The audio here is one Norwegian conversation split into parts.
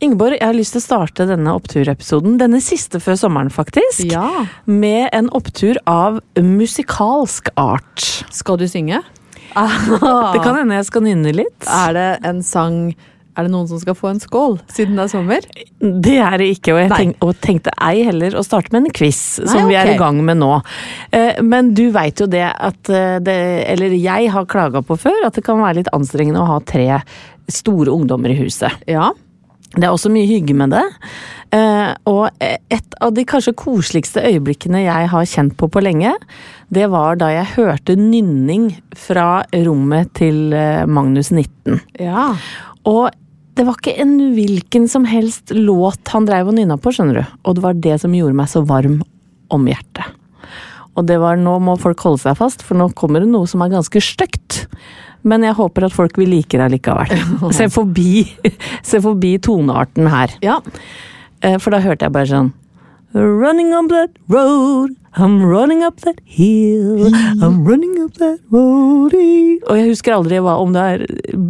Ingeborg, jeg har lyst til å starte denne oppturepisoden, denne siste før sommeren faktisk, Ja. med en opptur av musikalsk art. Skal du synge? Det kan hende jeg skal nynne litt. Er det en sang Er det noen som skal få en skål, siden det er sommer? Det er det ikke, og jeg tenk, og tenkte ei heller å starte med en quiz, Nei, som vi er i gang med nå. Eh, Men du veit jo det at eh, det, eller jeg har klaga på før, at det kan være litt anstrengende å ha tre store ungdommer i huset. Ja. Det er også mye hygge med det. Eh, og et av de kanskje koseligste øyeblikkene jeg har kjent på på lenge, det var da jeg hørte nynning fra rommet til eh, Magnus 19. ja. Og det var ikke en hvilken som helst låt han dreiv og nynna på, skjønner du. Og det var det som gjorde meg så varm om hjertet. Og det var nå må folk holde seg fast, for nå kommer det noe som er ganske stygt. Men jeg håper at folk vil like det likevel. Se forbi, se forbi tonearten her. Ja. Eh, For da hørte jeg bare sånn Running up that road, I'm running up that hill, I'm running up that road Og jeg husker aldri hva, om det er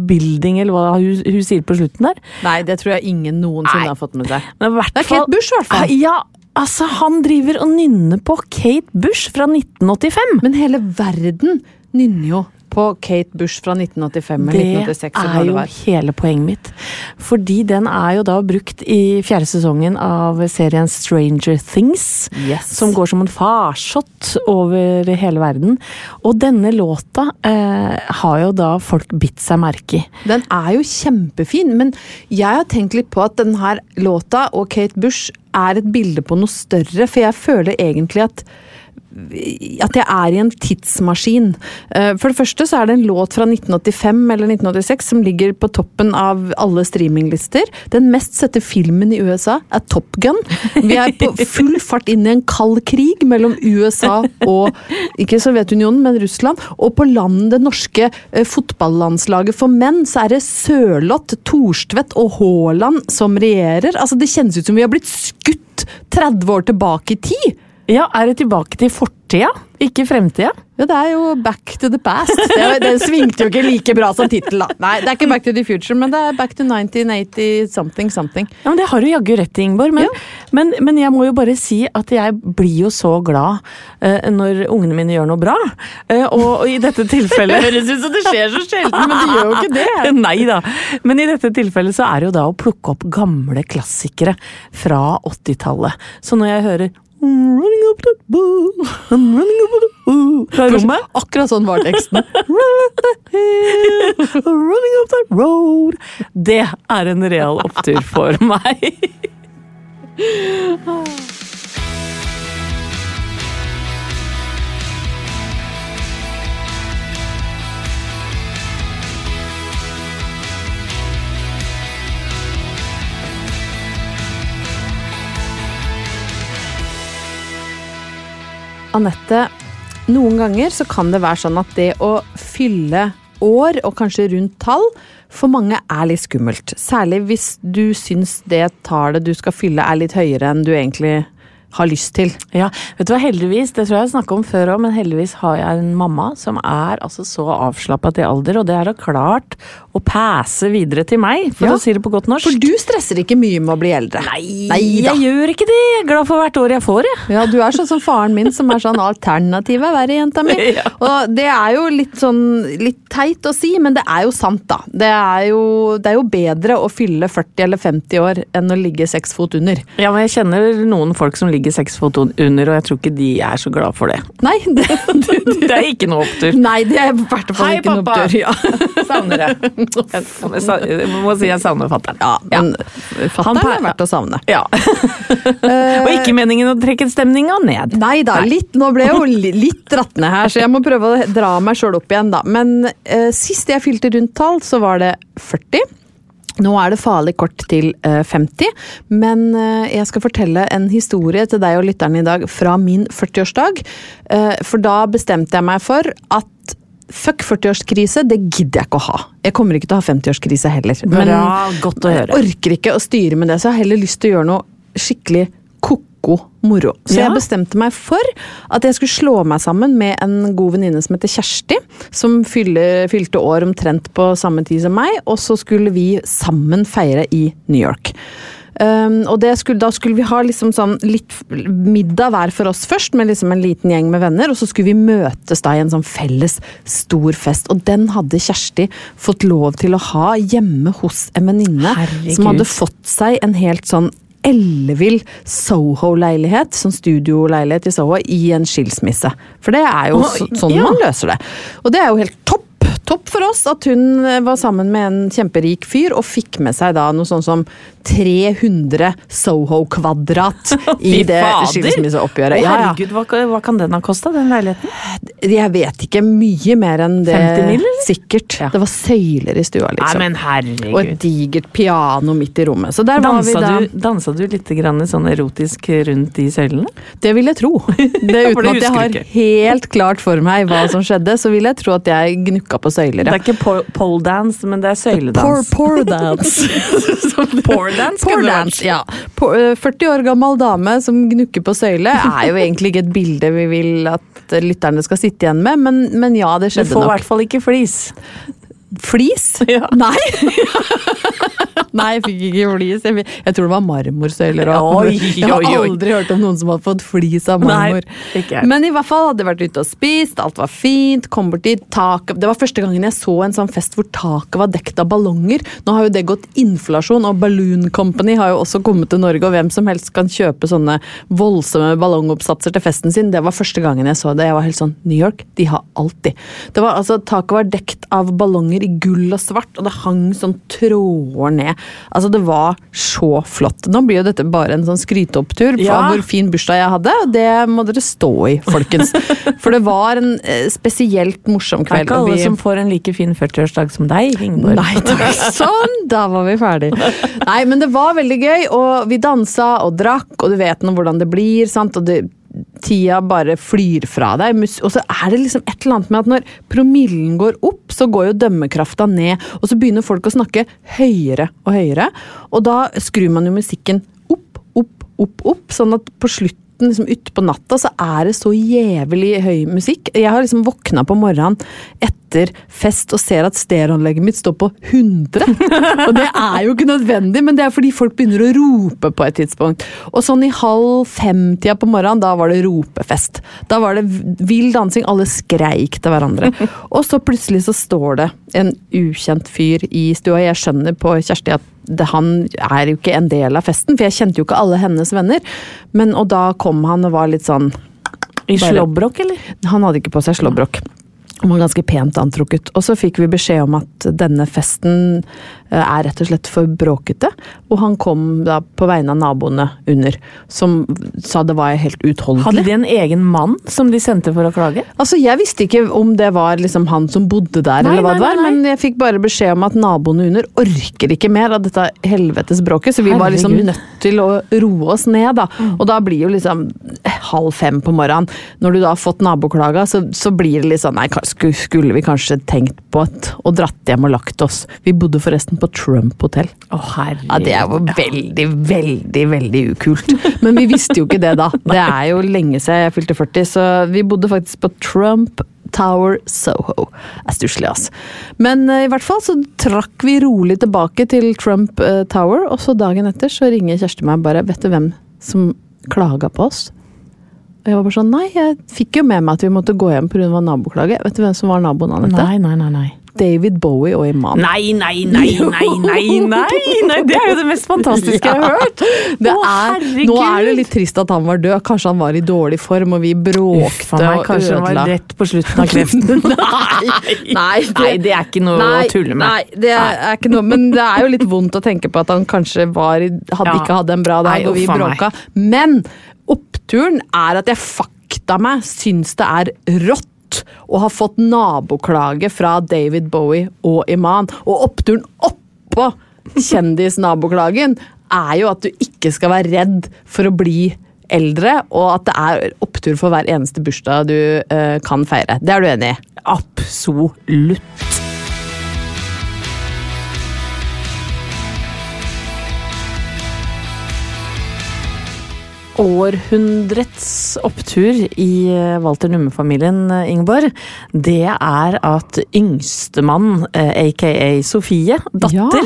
building eller hva hun, hun sier på slutten der. Nei, det tror jeg ingen noensinne Nei. har fått med seg. Men hvert Det er Kate Bush, i hvert fall. Ja, altså han driver og nynner på Kate Bush fra 1985. Men hele verden nynner jo på Kate Bush fra 1985 eller 1986. Det er jo hele poenget mitt. Fordi den er jo da brukt i fjerde sesongen av serien Stranger Things. Yes. Som går som en farsott over hele verden. Og denne låta eh, har jo da folk bitt seg merke i. Den er jo kjempefin, men jeg har tenkt litt på at denne låta og Kate Bush er et bilde på noe større, for jeg føler egentlig at at jeg er i en tidsmaskin. Eh, For det første så er det en låt fra 1985 eller 1986 som ligger på toppen av alle streaminglister. Den mest sette filmen i USA er Top Gun. Vi er på full fart inn i en kald krig mellom USA og ikke Sovjetunionen, men Russland. Og på landet, det norske eh, fotballandslaget for menn, så er det Sørloth, Thorstvedt og Haaland som regjerer. Altså Det kjennes ut som vi har blitt skutt 30 år tilbake i tid. Ja, er det tilbake til fortida, ikke fremtida? Ja, det er jo Back to the Past. Det, det svingte jo ikke like bra som tittel, da. Nei, det er ikke Back to the Future, men det er Back to 1980 something something. Ja, men Det har du jaggu rett i, Ingeborg. Men, men, men jeg må jo bare si at jeg blir jo så glad uh, når ungene mine gjør noe bra. Uh, og, og i dette tilfellet høres ut som det skjer så sjelden, men det gjør jo ikke det. Nei da. Men i dette tilfellet så er det jo da å plukke opp gamle klassikere fra 80-tallet. Så når jeg hører I'm running up that boat, I'm running up that boat Fra rommet. Akkurat sånn var teksten. Running up that road. Det er en real opptur for meg. Anette, noen ganger så kan det være sånn at det å fylle år, og kanskje rundt tall, for mange er litt skummelt. Særlig hvis du syns det tallet du skal fylle er litt høyere enn du egentlig har lyst til. Ja, vet du hva, heldigvis, det tror jeg jeg snakket om før òg, men heldigvis har jeg en mamma som er altså så avslappa til alder, og det har hun klart å passe videre til meg, for Ja. å si det på godt norsk. For du stresser ikke mye med å bli eldre. Nei, da. jeg gjør ikke det! Jeg er glad for hvert år jeg får, jeg. Ja, du er sånn som faren min, som er sånn alternativet er verre, jenta mi. Ja. Og det er jo litt sånn litt teit å si, men det er jo sant, da. Det er jo, det er jo bedre å fylle 40 eller 50 år enn å ligge seks fot under. Ja, men jeg kjenner noen folk som ligger seks fot under, og jeg tror ikke de er så glad for det. Nei, det, Det er ikke noe opptur. Nei, det er i hvert fall ikke noe opptur. Ja. Savner det. Jeg, jeg, må si jeg savner fatter'n. ja, men Han fatter'n er verdt å savne. Ja. og ikke meningen å trekke stemninga ned. Nei da, litt, nå ble jeg jo litt dratt ned her, så jeg må prøve å dra meg sjøl opp igjen, da. Men uh, sist jeg fylte rundt tall, så var det 40. Nå er det farlig kort til eh, 50, men eh, jeg skal fortelle en historie til deg og lytterne i dag fra min 40-årsdag. Eh, for da bestemte jeg meg for at fuck 40-årskrise, det gidder jeg ikke å ha. Jeg kommer ikke til å ha 50-årskrise heller. Bra, godt å høre. Jeg orker ikke å styre med det, så jeg har heller lyst til å gjøre noe skikkelig koko moro. Så Ja. jeg bestemte meg for at jeg skulle slå meg sammen med en god venninne som heter Kjersti. Som fylle, fylte år omtrent på samme tid som meg, og så skulle vi sammen feire i New York. Um, og det skulle, da skulle vi ha liksom sånn litt middag hver for oss først, med liksom en liten gjeng med venner. Og så skulle vi møtes da i en sånn felles stor fest. Og den hadde Kjersti fått lov til å ha hjemme hos en venninne som hadde fått seg en helt sånn ellevill Soho-leilighet, sånn studioleilighet i Soho, i en skilsmisse. For det er jo oh, sånn ja. man løser det. Og det er jo helt topp. Topp for oss at hun eh, var sammen med en kjemperik fyr og fikk med seg da noe sånn som 300 Soho-kvadrat i det skilsmisseoppgjøret. Ja, herregud, hva, hva kan den ha kosta, den leiligheten? Jeg vet ikke mye mer enn det. 50 mil, eller? Sikkert. Ja. Det var søyler i stua, liksom. og et digert piano midt i rommet. Så der var vi da. du, dansa du litt grann sånn erotisk rundt de søylene? Det vil jeg tro. Det Uten det at jeg har helt klart for meg hva som skjedde, så vil jeg tro at jeg gnukka på søyler. Det er ikke po- pole dance, men det er søyledans. Poor dance. Poor dance, Poor dance, ja. Eh, 40 år gammel dame som gnukker på søyle, er jo egentlig ikke et bilde vi vil at lytterne skal sitte igjen med, men, men ja, det skjedde Du skjedde får i hvert fall ikke flis. Flis? Ja. Nei! Nei, jeg fikk ikke flis. Jeg, jeg tror det var marmorsøyler. Jeg har aldri hørt om noen som hadde fått flis av marmor. Nei. Men i hvert fall hadde jeg vært ute og spist, alt var fint, kom bort dit, taket Det var første gangen jeg så en sånn fest hvor taket var dekt av ballonger. Nå har jo det gått inflasjon, og Balloon Company har jo også kommet til Norge, og hvem som helst kan kjøpe sånne voldsomme ballongoppsatser til festen sin. Det var første gangen jeg så det. Jeg var helt sånn New York, de har alltid. Det var, altså, taket var dekt av ballonger i gull og svart, og det hang sånn tråder ned. Altså, det var så flott. Nå blir jo dette bare en sånn skryteopptur på Ja. hvor fin bursdag jeg hadde, og det må dere stå i, folkens. For det var en eh, spesielt morsom kveld. Det er ikke alle vi- som får en like fin 40-årsdag som deg, Ingeborg. Nei, takk. Sånn, da var vi ferdig. Nei, men det var veldig gøy, og vi dansa og drakk, og du vet nå hvordan det blir, sant, og det, tida bare flyr fra deg. Og så er det liksom et eller annet med at når promillen går opp, så går jo dømmekrafta ned, og så begynner folk å snakke høyere og høyere, og da skrur man jo musikken opp, opp, opp, opp, sånn at på slutten liksom utpå natta så er det så jævlig høy musikk. Jeg har liksom våkna på morgenen etter fest og ser at stereoanlegget mitt står på 100. Og det er jo ikke nødvendig, men det er fordi folk begynner å rope på et tidspunkt. Og sånn i halv fem-tida på morgenen, da var det ropefest. Da var det vill dansing, alle skreik til hverandre. Og så plutselig så står det en ukjent fyr i stua. Jeg skjønner på Kjersti at det, han er jo ikke en del av festen, for jeg kjente jo ikke alle hennes venner. Men, og da kom han og var litt sånn I slåbrok, eller? Han hadde ikke på seg slåbrok. Han var ganske pent antrukket. Og så fikk vi beskjed om at denne festen er rett og slett for bråkete. Og han kom da på vegne av naboene under, som sa det var helt utholdelig. Hadde de en egen mann som de sendte for å klage? Altså, Jeg visste ikke om det var liksom han som bodde der, Nei, eller hva nei, det var, nei, men jeg fikk bare beskjed om at naboene under orker ikke mer av dette helvetes bråket, så vi var liksom nødt til å roe oss ned, da. Og da blir jo liksom halv fem på morgenen, når du da har fått naboklaga, så, så blir det litt sånn Nei, skulle vi kanskje tenkt på at og dratt hjem og lagt oss. Vi bodde forresten på Trump hotell. Å, herregud. Ja, det er jo veldig, veldig, veldig ukult. Men vi visste jo ikke det da. Det er jo lenge siden jeg fylte 40, så vi bodde faktisk på Trump Tower Soho. Det er stusslig, ass. Men uh, i hvert fall så trakk vi rolig tilbake til Trump uh, Tower, og så dagen etter så ringer Kjersti meg bare Vet du hvem som klaga på oss? Og jeg var bare sånn Nei, jeg fikk jo med meg at vi måtte gå hjem pga. naboklage. Vet du hvem som var naboen, Anette? Nei, nei, nei. nei. David Bowie og Iman. Nei, nei, nei, nei, nei, nei, nei! Det er jo det mest fantastiske jeg har hørt! Det er, nå er det litt trist at han var død. Kanskje han var i dårlig form, og vi bråkte meg, og kanskje han var rett på slutten av kreften. Nei, nei, Nei, det er ikke noe å tulle med. Nei, det er, er ikke noe, men det er jo litt vondt å tenke på at han kanskje var, hadde Ja. ikke hadde en bra dag, Nei, og vi bråka. Men oppturen er at jeg fakta meg syns det er rått å har fått naboklage fra David Bowie og Iman. Og oppturen oppå kjendisnaboklagen er jo at du ikke skal være redd for å bli eldre, og at det er opptur for hver eneste bursdag du uh, kan feire. Det er du enig i? Absolutt. Århundrets opptur i eh, Walter Numme-familien, eh, Ingeborg, det er at yngstemann, eh, aka Sofie, datter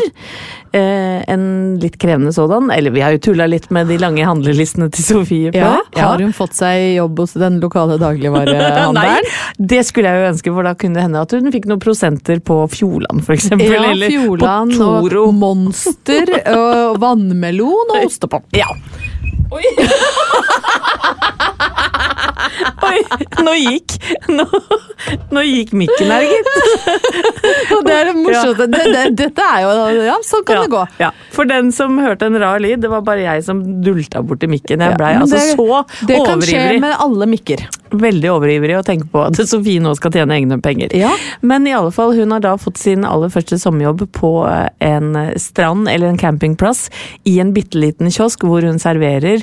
eh, En litt krevende sådan. Eller vi har jo tulla litt med de lange handlelistene til Sofie Ja. Har hun fått seg jobb hos den lokale Nei, dagligvarehandelen? det skulle jeg jo ønske, for da kunne det hende at hun fikk noen prosenter på Fjordland, eksempel. Ja, eller Fjordland på Toro. og Monster og vannmelon og ostepop. Ja. Oi. Oi, nå gikk Nå, nå gikk mikken her, gitt. Og det er det morsomt. Det, det, dette er jo Ja, sånn kan ja, det gå. Ja. For den som hørte en rar lyd, det var bare jeg som dulta borti mikken. Jeg blei altså det- så Det kan skje med alle mikker. Veldig overivrig å tenke på at Sofie nå skal tjene egne penger. Ja. Men i alle fall, hun har da fått sin aller første sommerjobb på en strand eller en campingplass i en bitte liten kiosk hvor hun serverer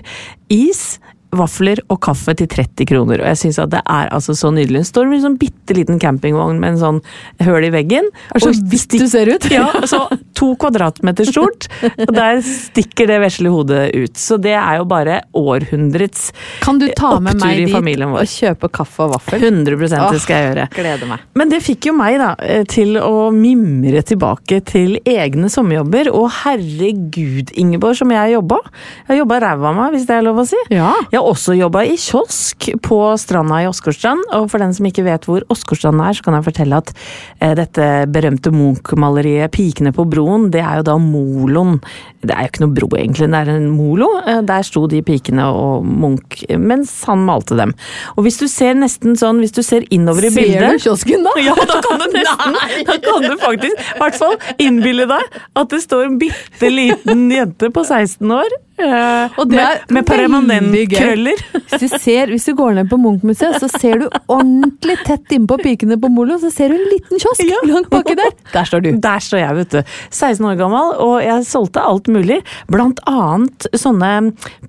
is. Vafler og kaffe til 30 kroner. Og jeg synes at det er altså så nydelig. Hun står med en sånn bitte liten campingvogn med en sånn høl i veggen. Er så og du ser ut. Ja, så to kvadratmeter stort. Og der stikker det vesle hodet ut. Så det er jo bare århundrets Kan du ta med meg dit og kjøpe kaffe og vaffel? 100 det skal jeg gjøre. Gleder meg. Men det fikk jo meg da eh, til å mimre tilbake til egne sommerjobber. Og herregud, Ingeborg, som jeg jobba. Jeg jobba ræva av meg, hvis det er lov å si. Ja. Jeg har også jobba i kiosk på stranda i Åsgårdstrand. Og for den som ikke vet hvor Åsgårdstrand er, så kan jeg fortelle at eh, dette berømte Munch-maleriet 'Pikene på broen', det er jo da moloen. Det er jo ikke noe bro, egentlig, det er en molo. Eh, Der sto de pikene og Munch mens han malte dem. Og hvis du ser nesten sånn, hvis du ser innover i Ser bildet du kiosken, da? ja, da kan du nesten Da kan du faktisk i hvert fall innbille deg at det står en bitte liten jente på 16 år eh, Og det er med, med veldig permanentkrøller. Hvis du, ser, hvis du går ned på Munch-museet, så ser du ordentlig tett innpå pikene på Molo, så ser du en liten kiosk Ja. langt baki der. Der står du. Der står jeg, vet du. 16 år gammel, og jeg solgte alt mulig. Blant annet sånne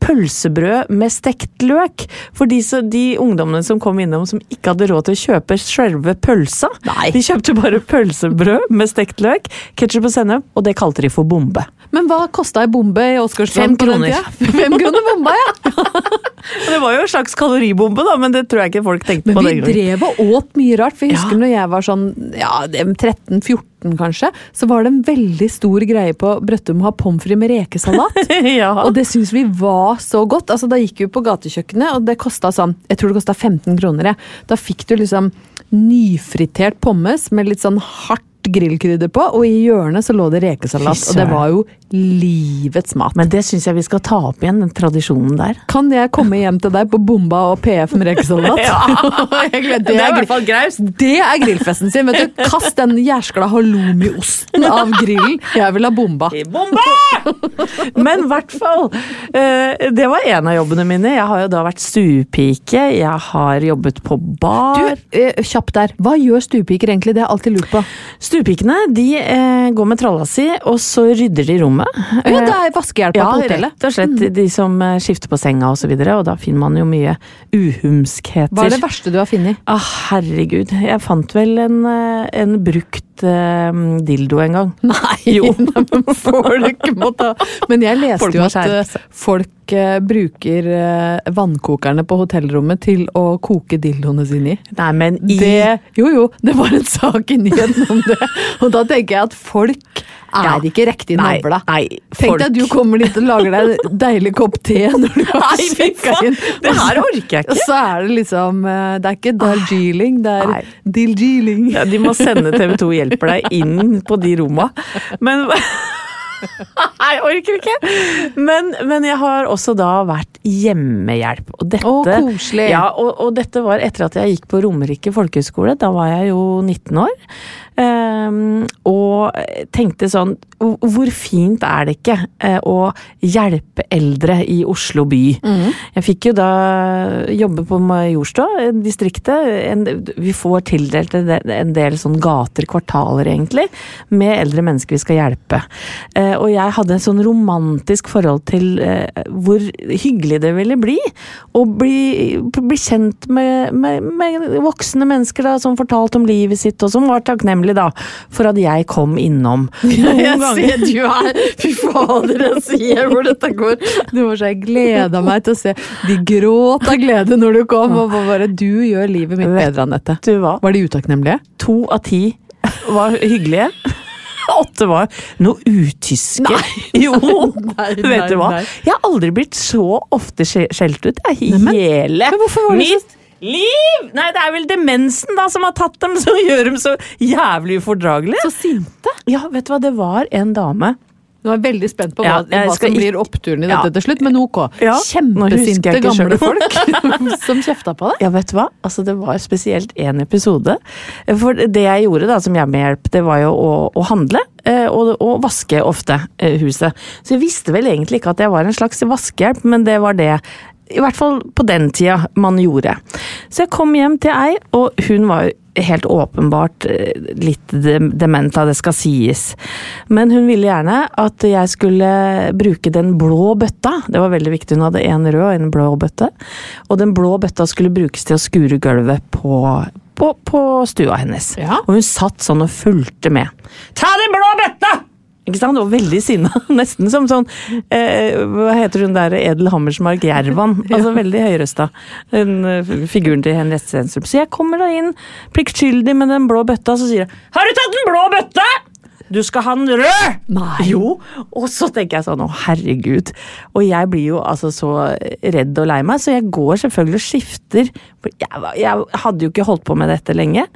pølsebrød med stekt løk. For de, så- de ungdommene som kom innom som ikke hadde råd til å kjøpe selve pølsa. Nei. De kjøpte bare pølsebrød med stekt løk, ketsjup og sennep, og det kalte de for bombe. Men hva kosta ei bombe i Åsgårdstrand på den tida? Fem kroner bomba, ja! Det var jo en slags kaloribombe, da, men det tror jeg ikke folk tenkte Men på vi den drev og åt mye rart. For jeg husker Ja. når jeg var sånn ja, 13-14 kanskje, så var det en veldig stor greie på Brøttum å ha pommes frites med rekesalat. ja. Og det syns vi var så godt. Altså, da gikk vi på gatekjøkkenet, og det kosta sånn Jeg tror det kosta 15 kroner. jeg. Da fikk du liksom nyfritert pommes med litt sånn hardt grillkrydder på, og i hjørnet så lå det rekesalat. Og det var jo livets mat. Men det syns jeg vi skal ta opp igjen, den tradisjonen der. Kan jeg komme hjem til deg på bomba og PF med rekesalat? Ja, gleder- Det er i hvert fall graust. Det er grillfesten sin. vet du. Kast den jærskla halloumiosten av grillen. Jeg vil ha bomba. I bomba! Men i hvert fall. eh, Det var en av jobbene mine. Jeg har jo da vært stuepike. Jeg har jobbet på bar. Du, kjapp der. Hva gjør stuepiker egentlig? Det har jeg alltid lurt på. Stuepikene de eh, går med tralla si, og så rydder de rommet. Ja, det er vaskehjelpa Ja, på hotellet. rett og slett de som eh, skifter på senga og så videre, og da finner man jo mye uhumskheter. Hva er det verste du har funnet? Ah, herregud. Jeg fant vel en, eh, en brukt eh, dildo en gang. Nei, Jo. men folk må ta Men jeg leste Folk jo at eh, folk uh, bruker uh, vannkokerne på hotellrommet til å koke dildoene sine i. Nei, men i Det, jo jo, det var en sak i nyheten om det. Og da tenker jeg at folk er Ja. ikke riktig navla. Tenk deg at du kommer dit og lager deg en deilig kopp te når du har sjekka inn. Det her orker jeg Og ikke. så er det liksom Det er ikke Darjeeling, det er. Diljeeling. Ja, de må sende TV 2 hjelper deg inn på de romma. Men jeg orker ikke! Men, men jeg har også da vært hjemmehjelp. Og dette, Å, koselig. Ja, og, og dette var etter at jeg gikk på Romerike folkehøgskole. Da var jeg jo 19 år. Ehm, og tenkte sånn hvor- fint er det ikke eh, å hjelpe eldre i Oslo by? Jeg fikk jo da jobbe på Majorstua, eh, distriktet. En, vi får tildelt en del, en sånn gater, kvartaler egentlig, med eldre mennesker vi skal hjelpe. Eh, og jeg hadde et sånn romantisk forhold til hvor hyggelig det ville bli. Å bli, bli kjent med, med, med voksne mennesker da, som fortalte om livet sitt, og som var takknemlige da, for at jeg kom innom. Jeg ser du her! Fy fader, jeg ser hvor dette går. Du var så Jeg gleda meg til å se. De gråt av glede når du kom, og bare Du gjør livet mitt bedre, Anette. Du hva? Var de utakknemlige? To av ti var hyggelige. Åtte var noe utyske. Jo! Nei, Vet du hva? nei. Jeg har aldri blitt så ofte skjelt ut. Jeg, er hele men hvorfor var det så- mitt liv! Nei, det er vel demensen da som har tatt dem, som gjør dem så jævlig ufordragelige. Så sinte. Ja, vet du hva, det var en dame Nå er jeg veldig spent på hva, Ja, hva som ikke- blir oppturen i Ja. dette til slutt, men ok. Ja, Kjempesinte gamle folk som kjefta på deg. Ja, vet du hva? Altså, det var spesielt én episode. For det jeg gjorde da som hjemmehjelp, det var jo å, å handle. eh, Og, og vaske ofte eh, huset. Så jeg visste vel egentlig ikke at jeg var en slags vaskehjelp, men det var det. I hvert fall på den tida man gjorde. Så jeg kom hjem til ei, og hun var helt åpenbart eh, litt de- dement, det skal sies. Men hun ville gjerne at jeg skulle bruke den blå bøtta. Det var veldig viktig, hun hadde en rød og en blå bøtte. Og den blå bøtta skulle brukes til å skure gulvet på, på, på stua hennes. Ja. Og hun satt sånn og fulgte med. Ta den blå bøtta! Ikke sant? Og veldig sinna. Nesten som sånn eh, Hva heter hun der Edel Hammersmark Jervan? Altså veldig høyrøsta. Den eh, figuren til Henriette Stenstrup. Så jeg kommer da inn pliktskyldig med den blå bøtta, så sier jeg Har du tatt den blå bøtta?! Du skal ha den rød! Nei. Jo. Og så tenker jeg sånn, å herregud. Og jeg blir jo altså så redd og lei meg, så jeg går selvfølgelig og skifter. Jeg, jeg hadde jo ikke holdt på med dette lenge,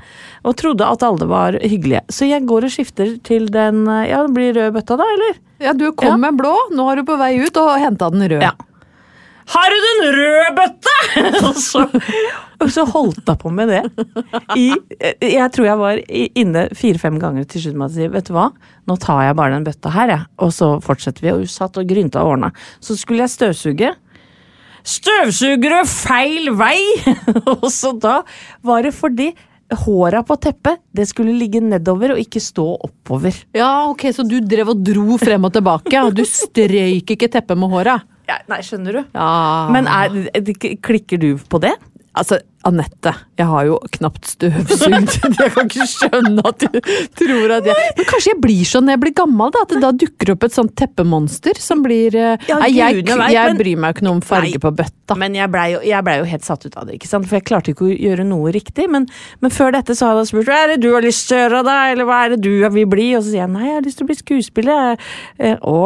og trodde at alle var hyggelige. Så jeg går og skifter til den Ja, det blir rød bøtta da, eller? Ja, du kom Ja. med blå, nå er du på vei ut og henta den røde. Ja. Har du den røde bøtta?! og, så, og så holdt hun på med det. I, jeg tror jeg var inne fire-fem ganger til slutt med å si vet du hva, nå tar jeg bare den bøtta her, jeg. Og så fortsetter vi. Og hun satt og grynta og ordna. Så skulle jeg støvsuge. Støvsugere feil vei! og så da var det fordi håra på teppet, det skulle ligge nedover og ikke stå oppover. Ja, ok, Så du drev og dro frem og tilbake, og du strøyk ikke teppet med håra? Ja, nei, skjønner du? Ja. Men er, klikker du på det? Altså, Anette, jeg har jo knapt støvsugd. Jeg kan ikke skjønne at du tror at jeg Men kanskje jeg blir sånn når jeg blir gammel, da? At det da dukker opp et sånt teppemonster som blir eh, Ja, Nei, jeg, jeg bryr meg ikke noe om farge Nei. på bøtta. Men jeg blei jo, ble jo helt satt ut av det, ikke sant? for jeg klarte ikke å gjøre noe riktig. Men, men før dette så hadde jeg spurt hva er det du har lyst til å gjøre, da? Eller hva er det du vil bli? Og så sier jeg nei, jeg har lyst til å bli skuespiller. Eh, Å,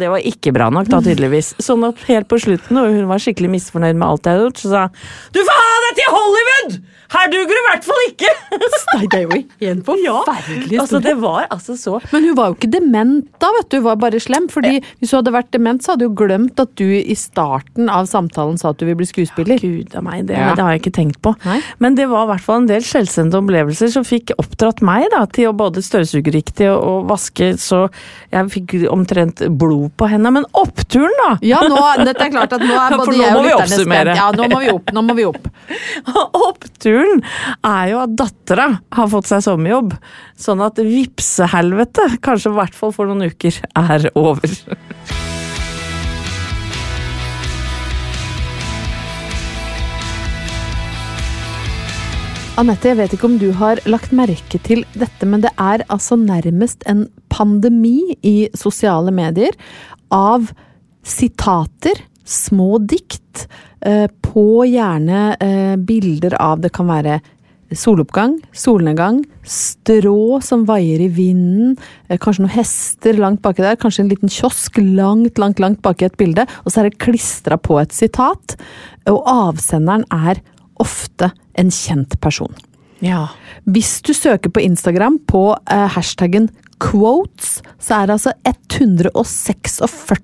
det var ikke bra nok da, tydeligvis. Sånn at helt på slutten, og hun var skikkelig misfornøyd med alt jeg hadde gjort, så sa hun du får ha det til Hollywood! Her duger du i hvert fall ikke! Det er jo en forferdelig Altså, det var altså så Men hun var jo ikke dement da, vet du. Hun var bare slem. fordi hvis hun hadde vært dement, så hadde hun glemt at du i starten av samtalen sa at du ville bli skuespiller. Gud a meg, det, Ja. det har jeg ikke tenkt på. Nei. Men det var i hvert fall en del skjellsendte opplevelser som fikk oppdratt meg da, til å både støvsuge riktig og, og vaske, så jeg fikk omtrent blod på hendene. Men oppturen, da! Ja, nå, dette er klart at nå er både jeg og lytterne spent. Ja, nå må vi opp. Nå må vi opp. Oppturen er jo at dattera har fått seg sommerjobb. Sånn at vipsehelvete, kanskje i hvert fall for noen uker, er over. Anette, jeg vet ikke om du har lagt merke til dette, men det er altså nærmest en pandemi i sosiale medier av sitater, små dikt, på gjerne eh, bilder av Det kan være soloppgang, solnedgang, strå som vaier i vinden, eh, kanskje noen hester langt baki der, kanskje en liten kiosk langt, langt, langt baki et bilde, og så er det klistra på et sitat, og avsenderen er ofte en kjent person. Ja. Hvis du søker på Instagram på eh, hashtaggen quotes, så er det altså 146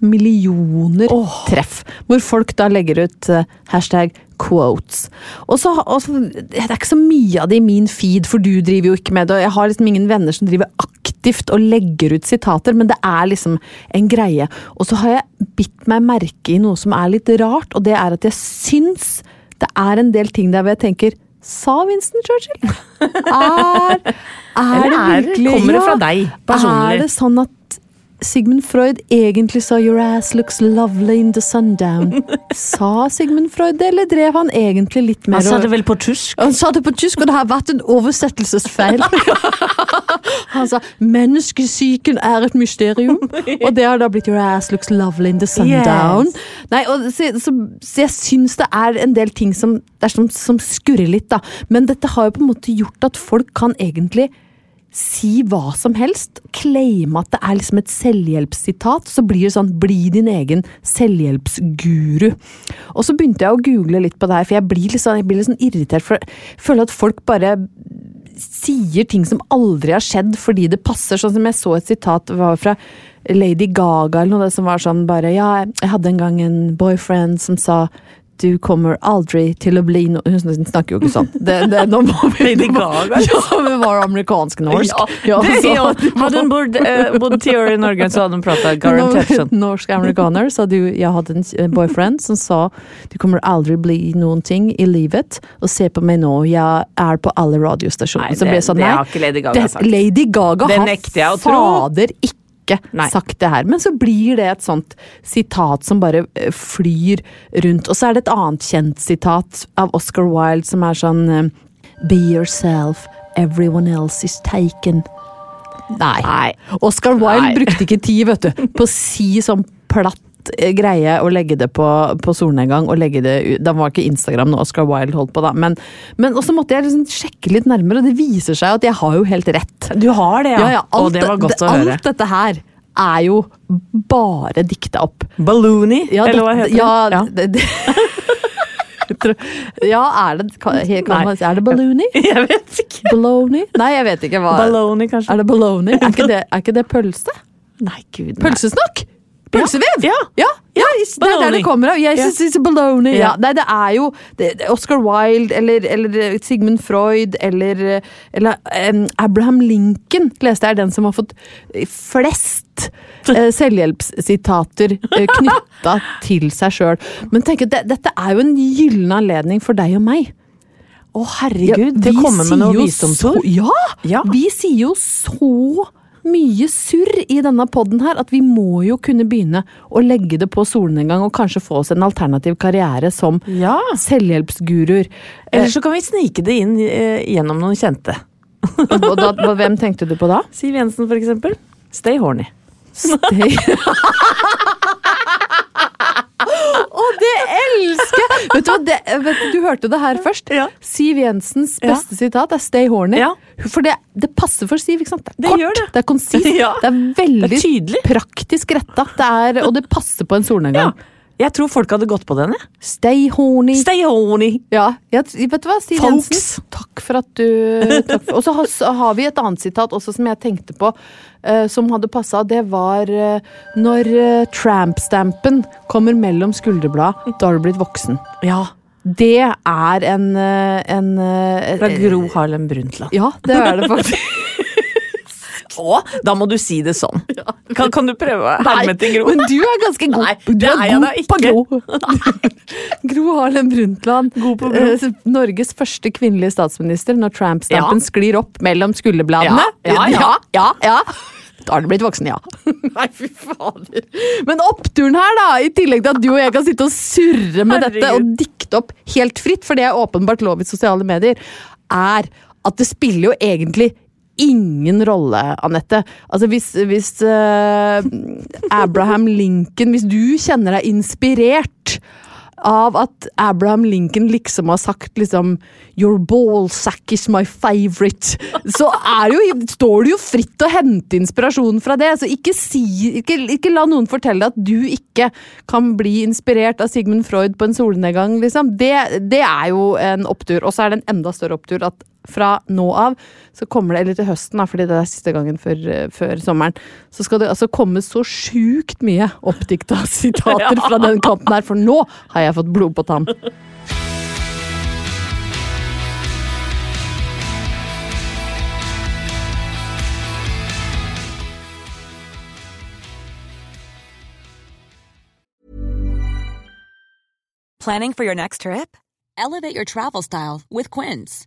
millioner oh. treff. Hvor folk da legger ut eh, hashtag quotes. Og så, og så, Det er ikke så mye av det i min feed, for du driver jo ikke med det. Og jeg har liksom ingen venner som driver aktivt og legger ut sitater, men det er liksom en greie. Og så har jeg bitt meg merke i noe som er litt rart, og det er at jeg syns det er en del ting der hvor jeg tenker Sa Winston Churchill? Er, er det virkelig kommer det fra deg personlig? Er det sånn at Sigmund Freud egentlig sa 'your ass looks lovely in the sundown'? Sa Sigmund Freud det, eller drev han egentlig litt mer Han sa det vel på tysk? han sa det på tysk, og det har vært en oversettelsesfeil. Han sa 'menneskesyken er et mysterium', og det har da blitt 'your ass looks lovely in the sundown'. Yes. Nei, og så, så, så jeg syns det er en del ting som, er som, som skurrer litt, da. Men dette har jo på en måte gjort at folk kan egentlig si hva som helst. Claime at det er liksom et selvhjelpssitat. Så blir det sånn 'bli din egen selvhjelpsguru'. Og så begynte jeg å google litt på det her, for jeg blir litt sånn, jeg blir litt sånn irritert. For jeg føler at folk bare sier ting som aldri har skjedd fordi det passer. Sånn som jeg så et sitat var fra Lady Gaga eller noe som var sånn bare Ja, jeg hadde en gang en boyfriend som sa du kommer aldri til å bli no Hun snakker jo ikke sånn. Det, det, nå må vi, Lady Gaga? Ja, det var amerikansk-norsk. Ja, ja, hadde hun bodd, eh, bodd ti år i Norge, så hadde hun prata garantert sånn. Norsk-amerikaner, sa du, jeg hadde en boyfriend som sa du kommer aldri bli noen ting i livet, og se på meg nå, jeg er på alle radiostasjoner. Nei, så ble det, sånn, det har ikke Lady Gaga sagt. Lady Gaga Det har nekter jeg å tro. fader ikke Nei. sagt det her. Men så blir det et sånt sitat som bare eh, flyr rundt. Og så er det et annet kjent sitat av Oscar Wilde som er sånn eh, Be yourself, everyone else is taken. Nei. Nei. Oscar Wilde Nei. brukte ikke tid, vet du, på å si sånn platt greie å legge det på, på solnedgang. og legge det ut. Da var ikke Instagram når Oscar Wilde holdt på, da. Men, men også måtte jeg liksom sjekke litt nærmere, og det viser seg at jeg har jo helt rett. Du har det, ja. Ja, ja, alt, og det var godt det- å høre. Alt dette her er jo bare dikta opp. Balloony, Ja, eller hva heter ja, det? det? det ja, er det, kan, kan man, er det balloony? Jeg vet ikke. Baloney? Nei, jeg vet ikke hva Baloney, kanskje? Er det baloney? Er er ikke det pølse? Nei, gud. Pølsesnakk? Pølsevev? Ja. ja, ja, det er der det kommer av. Yes, yeah. it's baloney. Yeah. Ja. Nei, det er jo det, Oscar Wilde eller, eller Sigmund Freud eller, eller um, Abraham Lincoln leste jeg er den som har fått flest uh, selvhjelpssitater uh, knytta til seg sjøl. Men tenk, det, dette er jo en gyllen anledning for deg og meg. Å, herregud, til vi å komme med sier noe jo visdomsord. så- Ja! Ja. Vi sier jo så mye surr i denne podden her at vi må jo kunne begynne å legge det på solnedgang og kanskje få oss en alternativ karriere som Ja. selvhjelpsguruer. Eller så kan vi snike det inn eh, gjennom noen kjente. Og da, hvem tenkte du på da? Siv Jensen, for eksempel. Stay horny. Stay. Det elsker jeg! Vet du hva, det, vet, du- du hørte det her først. Ja. Siv Jensens Ja. beste sitat er 'stay horny'. Ja. For det, det passer for Siv. ikke sant? Det er Det kort, det. det er konsist, Ja. det er veldig Det er praktisk retta. Og det passer på en Ja. solnedgang. Jeg tror folk hadde gått på den. jeg. Stay horny. Stay horny. Ja, jeg, vet du hva, Siv Folks. Jensen. Takk for at du takk for, Og så har, har vi et annet sitat også som jeg tenkte på, uh, som hadde passa. Det var uh, når uh, tramp-stampen kommer mellom skulderblad, da har du blitt voksen. Ja. Det er en, eh, en eh, Fra Gro Harlem Brundtland. Ja, det er det faktisk. Å, da må du si det sånn. Kan, kan du prøve å herme til Gro? men du er ganske god. Nei, du er god på Gro. Gro Harlem Brundtland. God på Gro. eh, Norges første kvinnelige statsminister når tramp-stampen Ja. sklir opp mellom skulderbladene. Ja, ja, ja. ja. Da har du blitt voksen, ja. Nei, fy fader. Men oppturen her, da, i tillegg til at du og jeg kan sitte og surre med dette og dikte opp helt fritt, for det er åpenbart lov i sosiale medier, er at det spiller jo egentlig ingen rolle, Anette. Altså hvis, hvis uh, Abraham Lincoln Hvis du kjenner deg inspirert av at Abraham Lincoln liksom har sagt liksom Your ballsack is my favorite. Så er jo, står det jo fritt å hente inspirasjon fra det. Så ikke, si, ikke, ikke la noen fortelle at du ikke kan bli inspirert av Sigmund Freud på en solnedgang, liksom. Det, det er jo en opptur. Og så er det en enda større opptur at fra nå av så kommer det, eller til høsten, da, fordi det er siste gangen før, eh, før sommeren, så skal det altså komme så sjukt mye oppdikta sitater fra den kanten her, for nå har jeg fått blod på tann. Planning for your next trip? Elevate your travel style with Quince.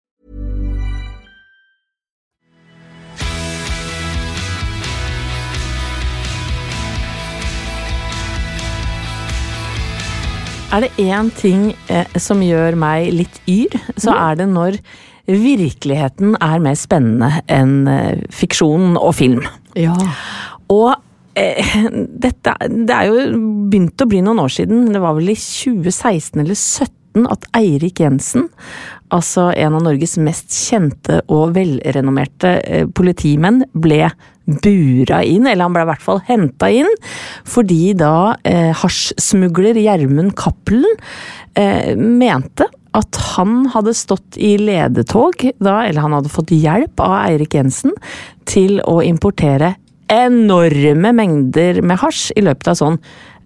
Er det én ting eh, som gjør meg litt yr, så er det når virkeligheten er mer spennende enn eh, fiksjon og film. Ja. Og eh, dette Det er jo begynt å bli noen år siden, det var vel i 2016 eller 2017 at Eirik Jensen, altså en av Norges mest kjente og velrenommerte eh, politimenn, ble bura inn, eller han ble i hvert fall henta inn, fordi da eh, hasjsmugler Gjermund Cappelen eh, mente at han hadde stått i ledetog da, eller han hadde fått hjelp av Eirik Jensen til å importere enorme mengder med hasj i løpet av sånn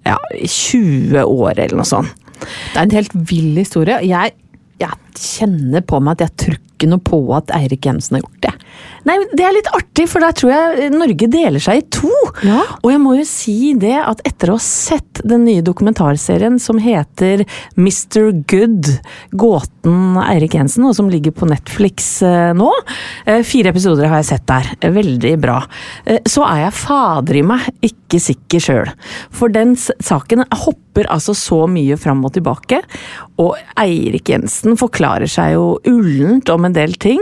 ja, 20 år eller noe sånt. Det er en helt vill historie. Jeg, jeg kjenner på meg at jeg tror ikke noe på at Eirik Jensen har gjort det. Nei, Det er litt artig, for da tror jeg Norge deler seg i to. Ja. Og jeg må jo si det at etter å ha sett den nye dokumentarserien som heter Mr. Good, gåten Eirik Jensen, og som ligger på Netflix eh, nå, eh, fire episoder har jeg sett der, veldig bra, eh, så er jeg fader i meg ikke sikker sjøl. For den saken hopper altså så mye fram og tilbake, og Eirik Jensen forklarer seg jo ullent om en del ting.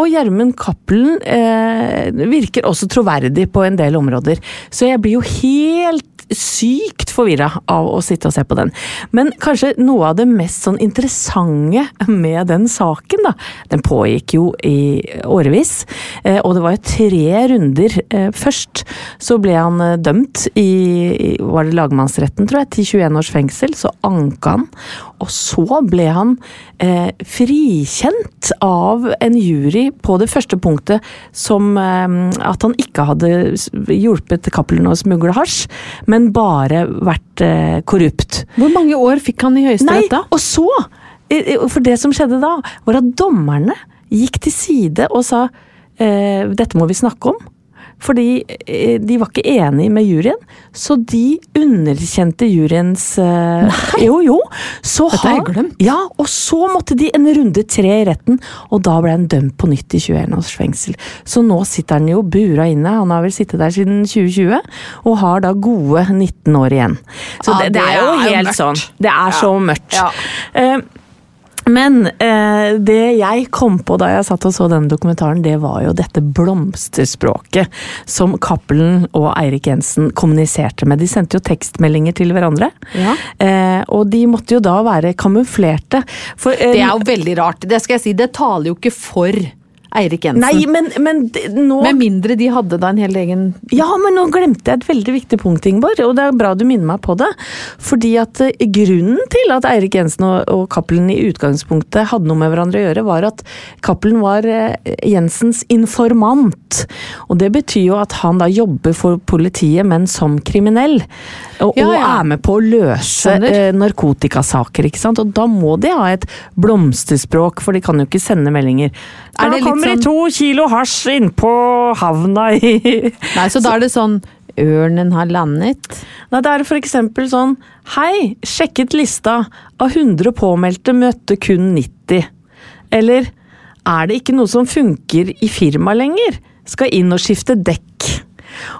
Og Gjermund Cappelen eh, virker også troverdig på en del områder. Så jeg blir jo helt sykt forvirra av å sitte og se på den. Men kanskje noe av det mest sånn interessante med den saken, da. Den pågikk jo i årevis, eh, og det var jo tre runder. Eh, først så ble han eh, dømt i var det lagmannsretten, tror jeg, til 21 års fengsel. Så anka han. Og så ble han eh, frikjent av en jury på det første punktet som eh, at han ikke hadde hjulpet Cappelen å smugle hasj, men bare vært eh, korrupt. Hvor mange år fikk han i Høyesterett da? og så For det som skjedde da, var at dommerne gikk til side og sa eh, dette må vi snakke om. Fordi eh, de var ikke enige med juryen, så de underkjente juryens Nei. Jo, jo. Så Dette har jeg glemt. Ja, og så måtte de en runde tre i retten, og da ble han dømt på nytt i 21 års fengsel. Så nå sitter han jo bura inne, han har vel sittet der siden 2020, og har da gode 19 år igjen. Så Ja, det, det er jo helt mørkt. sånn. Det er så mørkt. Ja. Eh, men eh, det jeg kom på da jeg satt og så denne dokumentaren, det var jo dette blomsterspråket som Cappelen og Eirik Jensen kommuniserte med. De sendte jo tekstmeldinger til hverandre. Ja. Eh, og de måtte jo da være kamuflerte. For, eh, Det er jo veldig rart. Det skal jeg si, det taler jo ikke for Eirik Jensen. Nei, men, men nå Med mindre de hadde da en hel egen Ja, men nå glemte jeg et veldig viktig punkt, Ingeborg, og det er bra du minner meg på det. Fordi at eh, grunnen til at Eirik Jensen og, og Cappelen i utgangspunktet hadde noe med hverandre å gjøre, var at Cappelen var eh, Jensens informant. Og det betyr jo at han da jobber for politiet, men som kriminell. Og, Ja, og er med på å løse eh, narkotikasaker, ikke sant. Og da må de ha et blomsterspråk, for de kan jo ikke sende meldinger. Er det litt kommer sånn... i to kilo hasj innpå havna i Nei, så da er det sånn Ørnen har landet. Nei, det er for eksempel sånn Hei, sjekket lista. Av 100 påmeldte møtte kun 90. Eller er det ikke noe som funker i firmaet lenger? Skal inn og skifte dekk.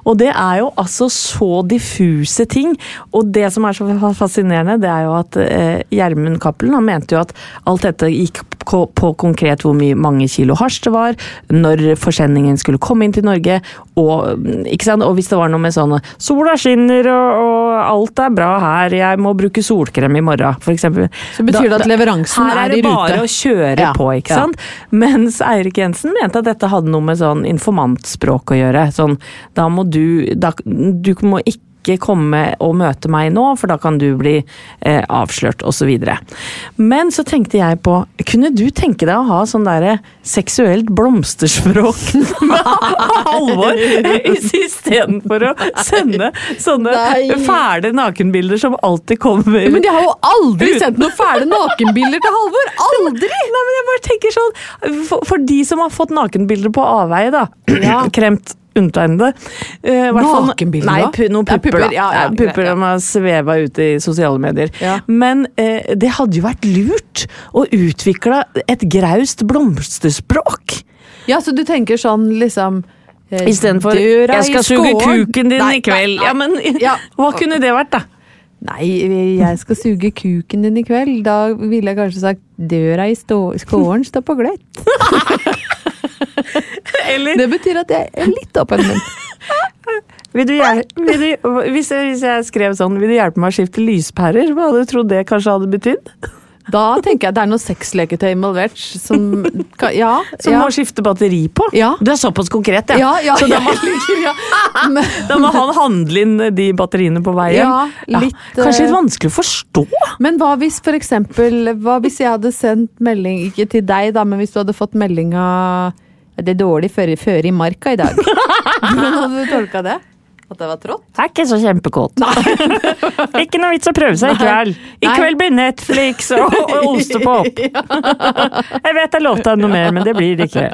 Og det er jo altså så diffuse ting. Og det som er så fascinerende, det er jo at eh, Gjermund Cappelen han mente jo at alt dette gikk på, konkret hvor mange kilo hasj det var, når forsendingen skulle komme inn til Norge, og, og hvis det var noe med sånn Sola skinner, og, og alt er bra her, jeg må bruke solkrem i morgen, eksempel. Så betyr det at leveransen her er er det i rute. bare å kjøre Ja, på, ikke ja. sant? Mens Eirik Jensen mente at dette hadde noe med sånn informantspråk å gjøre. Sånn, da må du da, Du må ikke ikke komme og møte meg nå, for da kan du bli eh, avslørt, osv. Men så tenkte jeg på, kunne du tenke deg å ha sånn derre seksuelt blomsterspråk med Halvor istedenfor å sende sånne Nei. fæle nakenbilder som alltid kommer Men jeg har jo aldri sendt noen fæle nakenbilder til Halvor! Aldri! Nei, men jeg bare tenker sånn For, for de som har fått nakenbilder på avveie, da. Ja. Kremt undertegnede. Uh, Nakenbilder, Nei, pu, noen Ja, pupper, pupper, da. ja, ja, Ja, pupper ja. de har sveva ut i sosiale medier. Ja. Men uh, det hadde jo vært lurt å utvikle et graust blomsterspråk. Ja, så du tenker sånn liksom eh, Istedenfor 'jeg skal suge kuken din Nei, i kveld'. nei, Ja, men Ja. hva kunne det vært, da? Nei, jeg skal suge kuken din i kveld. Da ville jeg kanskje sagt 'døra i skåren står på gløtt'. Eller Det betyr at jeg er litt åpen munn. vil du, vil du, hvis, jeg, hvis jeg skrev sånn 'vil du hjelpe meg å skifte lyspærer', hva hadde du trodd det kanskje hadde betydd? Da tenker jeg at det er noe sexleketøy involvert som Ja. Som ja. må skifte batteri på? Ja. Du er såpass konkret, ja. Ja, ja, Så da må, ja. Men, da må han handle inn de batteriene på veien? Ja, litt, Kanskje litt eh, vanskelig å forstå? men hva hvis for eksempel Hva hvis jeg hadde sendt melding, ikke til deg da, men hvis du hadde fått melding av Det er dårlig føre, føre i marka i dag. Hvordan hadde du tolka det? At det var trått? Jeg er ikke så kjempekåt. ikke noe vits å prøve seg i kveld. I Nei. kveld blir Netflix og, og ostepop. Jeg vet jeg lovte deg noe mer, men det blir det ikke.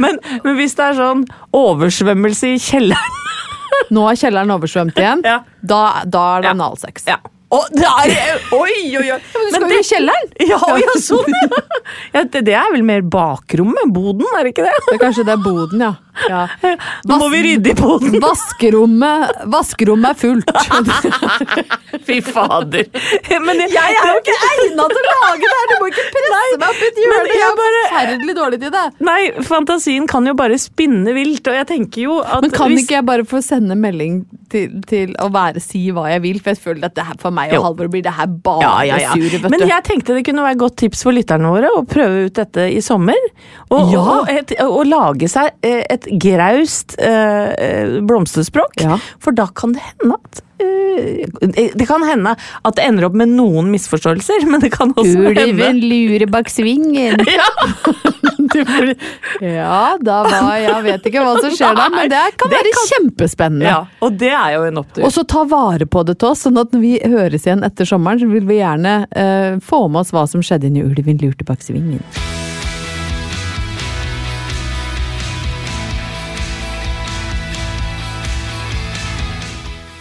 Men, men hvis det er sånn oversvømmelse i kjelleren Nå er kjelleren oversvømt igjen. Ja. Da, da er det analsex. ja. Og det er, oi, oi, oi! Men du skal jo i kjelleren! Ja, ja, sånn, ja. ja det, det er vel mer bakrommet? Boden, er det ikke det? Det er kanskje det er boden, ja. Ja. Nå må vi rydde i poden! Vaskerommet, vaskerommet er fullt. Fy fader. Men jeg, Jeg er jo ikke egna til å lage det her! Du må ikke presse meg opp i et hjørne! Jeg er bare- forferdelig dårlig til det. Nei, fantasien kan jo bare spinne vilt, og jeg tenker jo at Men kan hvis- ikke jeg bare få sende melding til, til å være si hva jeg vil? For jeg føler at det her for meg og Halvor blir det her bare ja, ja, ja. sur, Men jeg tenkte det kunne være et godt tips for lytterne våre å prøve ut dette i sommer. Og, Ja. og, et, og lage seg eh, et graust eh, eh, blomsterspråk. Ja. For da kan det hende at eh, Det kan hende at det ender opp med noen misforståelser, men det kan også hende Ulven lurer bak svingen. ja. Ja, da var Jeg vet ikke hva som skjer da, men det kan Det være kan- kjempespennende. ja, og det er jo en opptur. Og så ta vare på det til oss, sånn at når vi høres igjen etter sommeren, så vil vi gjerne eh, få med oss hva som skjedde inni ulven lurte bak svingen.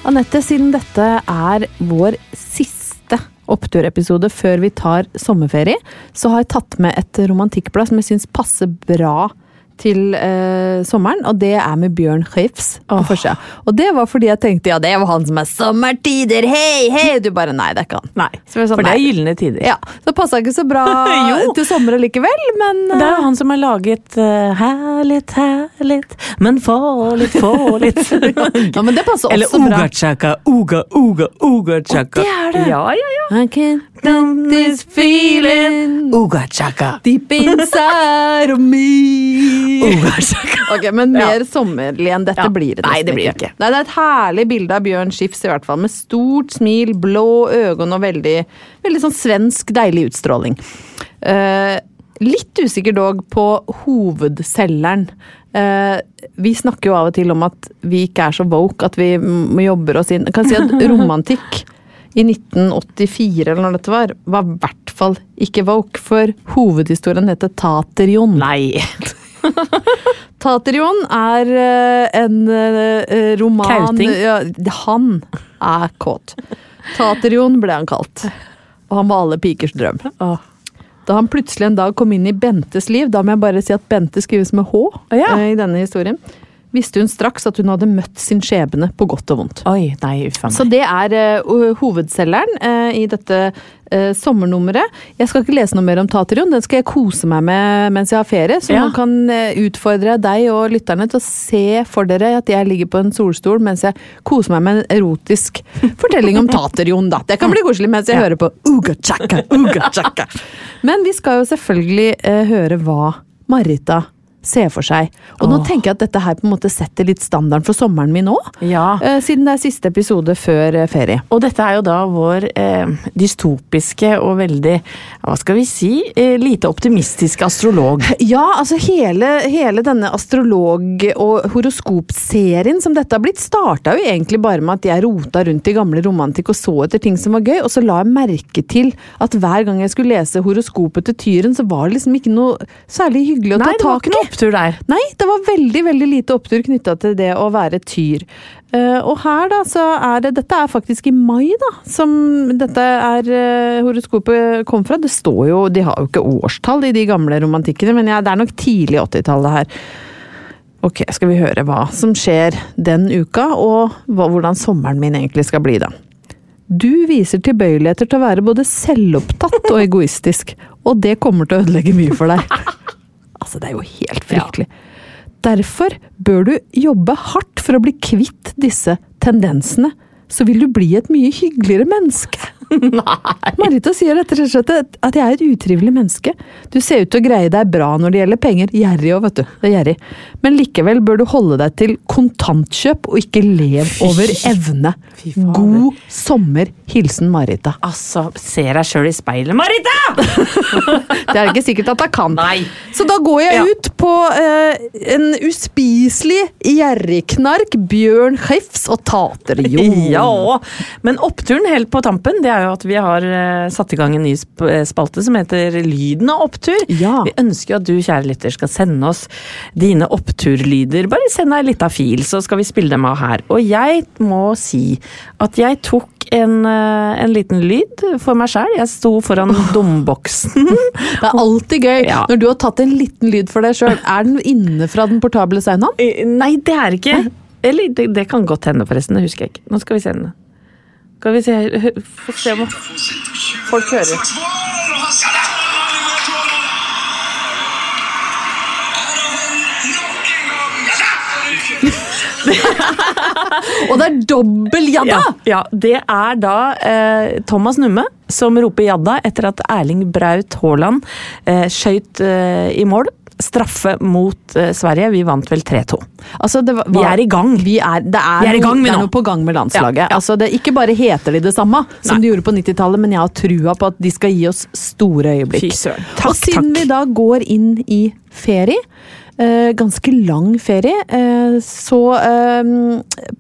Anette, siden dette er vår siste oppturepisode før vi tar sommerferie, så har jeg tatt med et romantikkblad som jeg syns passer bra til eh, sommeren, og det er med Bjørn Heifs på oh. forsida. Og det var fordi jeg tenkte ja, det var han som er sommertider, hei, hei! Du bare nei, det er ikke han. Nei, Så sånn, for det er gylne tider. Ja, Det passa ikke så bra til sommer likevel, men Det er jo han som har laget uh, 'Herlig, herlig, men få litt, få litt'. ja, men det passer Eller også bra. Uga-chaka, uga, uga, uga-chaka. Det er det. Ja, ja, ja. I can't stop this feeling Uga-chaka. deep inside of me. Ok, Men mer sommerlig enn dette blir det Nei, det blir ikke. Nei, Det er et herlig bilde av Bjørn Skifs, i hvert fall, med stort smil, blå øyne og veldig, veldig sånn svensk, deilig utstråling. Uh, litt usikker dog på hovedselgeren. Eh, vi snakker jo av og til om at vi ikke er så woke, at vi må jobbe oss inn Jeg kan si at romantikk i 1984, eller når dette var, var i hvert fall ikke woke, for hovedhistorien heter Taterjon. Nei. Taterion er eh, en eh, roman Kauting. Ja, han er kåt. Taterion ble han kalt. Og han var alle pikers drøm. Da han plutselig en dag kom inn i Bentes liv, da må jeg bare si at Bente skrives med H Ja. eh, i denne historien, visste hun straks at hun hadde møtt sin skjebne på godt og vondt. Oi, nei, uffa meg. Så det er uh, hovedselgeren uh, i dette uh, sommernummeret. Jeg skal ikke lese noe mer om Taterion, den skal jeg kose meg med mens jeg har ferie. Så Ja. nå kan utfordre deg og lytterne til å se for dere at jeg ligger på en solstol mens jeg koser meg med en erotisk fortelling om Taterion, da. Det kan bli koselig mens jeg Ja. hører på Uga Chaka, Uga Chaka. Men vi skal jo selvfølgelig høre hva Marita ser for seg. Og nå tenker jeg at dette her på en måte setter litt standarden for sommeren min òg. Ja. Siden det er siste episode før eh, ferie. Og dette er jo da vår eh, dystopiske og veldig, hva skal vi si, eh, lite optimistiske astrolog. Ja, altså hele, hele denne astrolog- og horoskopserien som dette har blitt, starta jo egentlig bare med at jeg rota rundt i gamle romantikk og så etter ting som var gøy, og så la jeg merke til at hver gang jeg skulle lese horoskopet til Tyren, så var det liksom ikke noe særlig hyggelig å Nei, ta tak i. opptur der. Nei, det var veldig veldig lite opptur knytta til det å være tyr. Eh, og her da, så er det Dette er faktisk i mai, da, som dette er eh, horoskopet kom fra. Det står jo De har jo ikke årstall i de gamle romantikkene, men ja, det er nok tidlig 80-tallet her. Ok, skal vi høre hva som skjer den uka, og hvordan sommeren min egentlig skal bli, da. Du viser tilbøyeligheter til å være både selvopptatt og egoistisk, og det kommer til å ødelegge mye for deg. Altså, det er jo helt fryktelig. Derfor bør du jobbe hardt for å bli kvitt disse tendensene, så vil du bli et mye hyggeligere menneske. Nei. Marita sier rett og slett at jeg er et utrivelig menneske. Du ser ut til å greie deg bra når det gjelder penger. Gjerrig òg, vet du. Det er gjerrig. Men likevel bør du holde deg til kontantkjøp og ikke lev over evne. God sommer. Hilsen Marita. Altså, ser deg sjøl i speilet, Marita! Det er ikke sikkert at jeg kan. Nei. Så da går jeg Ja. ut på eh, en uspiselig gjerrigknark, Bjørn Hefs og Taterjon. Ja, men oppturen helt på tampen, det er jo at vi har eh, satt i gang en ny eh, spalte som heter Lyden av opptur. Ja. Vi ønsker at du, kjære lytter, skal sende oss dine oppturlyder. Bare send deg litt av fil, så skal vi spille dem av her. Og jeg må si at jeg tok en, eh, en liten lyd for meg sjæl. Jeg sto foran domboksen. Det er alltid gøy Ja. når du har tatt en liten lyd for deg sjøl. Er den inne fra den portable saunaen? Nei, det er ikke Eller det, det kan godt hende, forresten. Det husker jeg ikke. Nå skal vi se den. Skal vi se Få se om folk hører. Og det er dobbel jadda! Ja, ja, det er da eh, Thomas Numme som roper jadda etter at Erling Braut Haaland eh, skøyt eh, i mål. Straffe mot uh, Sverige. Vi vant vel 3-2. Altså, var, Vi er i gang. Vi er, det er, Vi er i noe- gang, det er noe på gang med landslaget. Ja, ja. Altså, det, ikke bare heter de det samme som Nei. de gjorde på 90-tallet, men jeg har trua på at de skal gi oss store øyeblikk. Takk, og siden takk. vi da går inn i ferie, eh, ganske lang ferie, eh, så eh,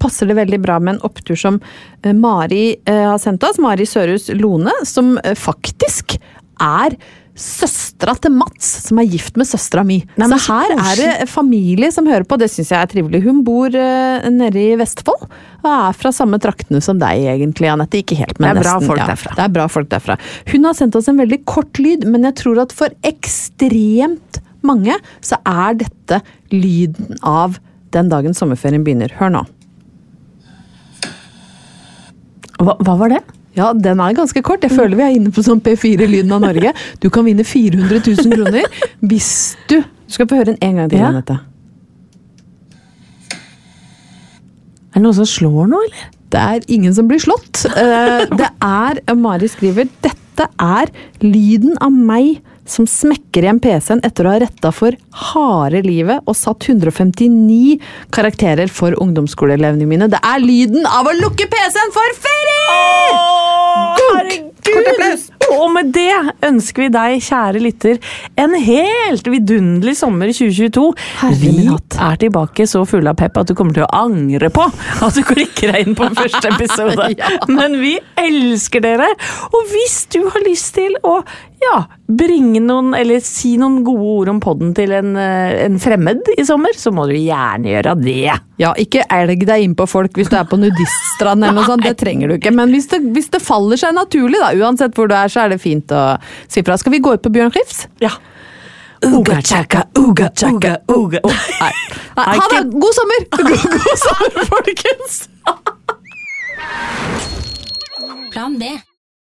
passer det veldig bra med en opptur som eh, Mari eh, har sendt oss. Mari Sørhus Lone, som faktisk er Søstera til Mats, som er gift med søstera mi. Nei, så så her er det familie som hører på, det syns jeg er trivelig. Hun bor uh, nede i Vestfold, og er fra samme traktene som deg egentlig, Anette. Ikke helt, men Det er bra folk ja. derfra. Det er bra folk derfra. Hun har sendt oss en veldig kort lyd, men jeg tror at for ekstremt mange så er dette lyden av den dagen sommerferien begynner. Hør nå. Hva, hva var det? Ja, den er ganske kort. Jeg føler vi er inne på sånn P4-lyden av Norge. Du kan vinne 400 000 kroner hvis du Du skal få høre den en gang til, Ja. Anette. Er det noen som slår nå, eller? Det er ingen som blir slått. Eh, Det er, Mari skriver, dette er lyden av meg som smekker igjen PC-en etter å ha retta for harde livet og satt 159 karakterer for ungdomsskoleelevene mine. Det er lyden av å lukke PC-en for ferie! Herregud! Og med det ønsker vi deg, kjære lytter, en helt vidunderlig sommer i 2022. Herre vi er tilbake så fulle av pep at du kommer til å angre på at du klikker deg inn på første episode. Ja. Men vi elsker dere! Og hvis du har lyst til å ja, bringe noen, eller si noen gode ord om podden til en, eh, en fremmed i sommer, så må du gjerne gjøre det. Ja, ikke elg deg inn på folk hvis du er på nudiststrand eller noe sånt, det trenger du ikke. Men hvis det, hvis det faller seg naturlig, da, uansett hvor du er, så er det fint å si fra. Skal vi gå ut på Bjørn Skifs? Ja. Uga chaka, uga chaka, uga. Nei. Nei, ha det! God sommer! God, god sommer, folkens! Plan B.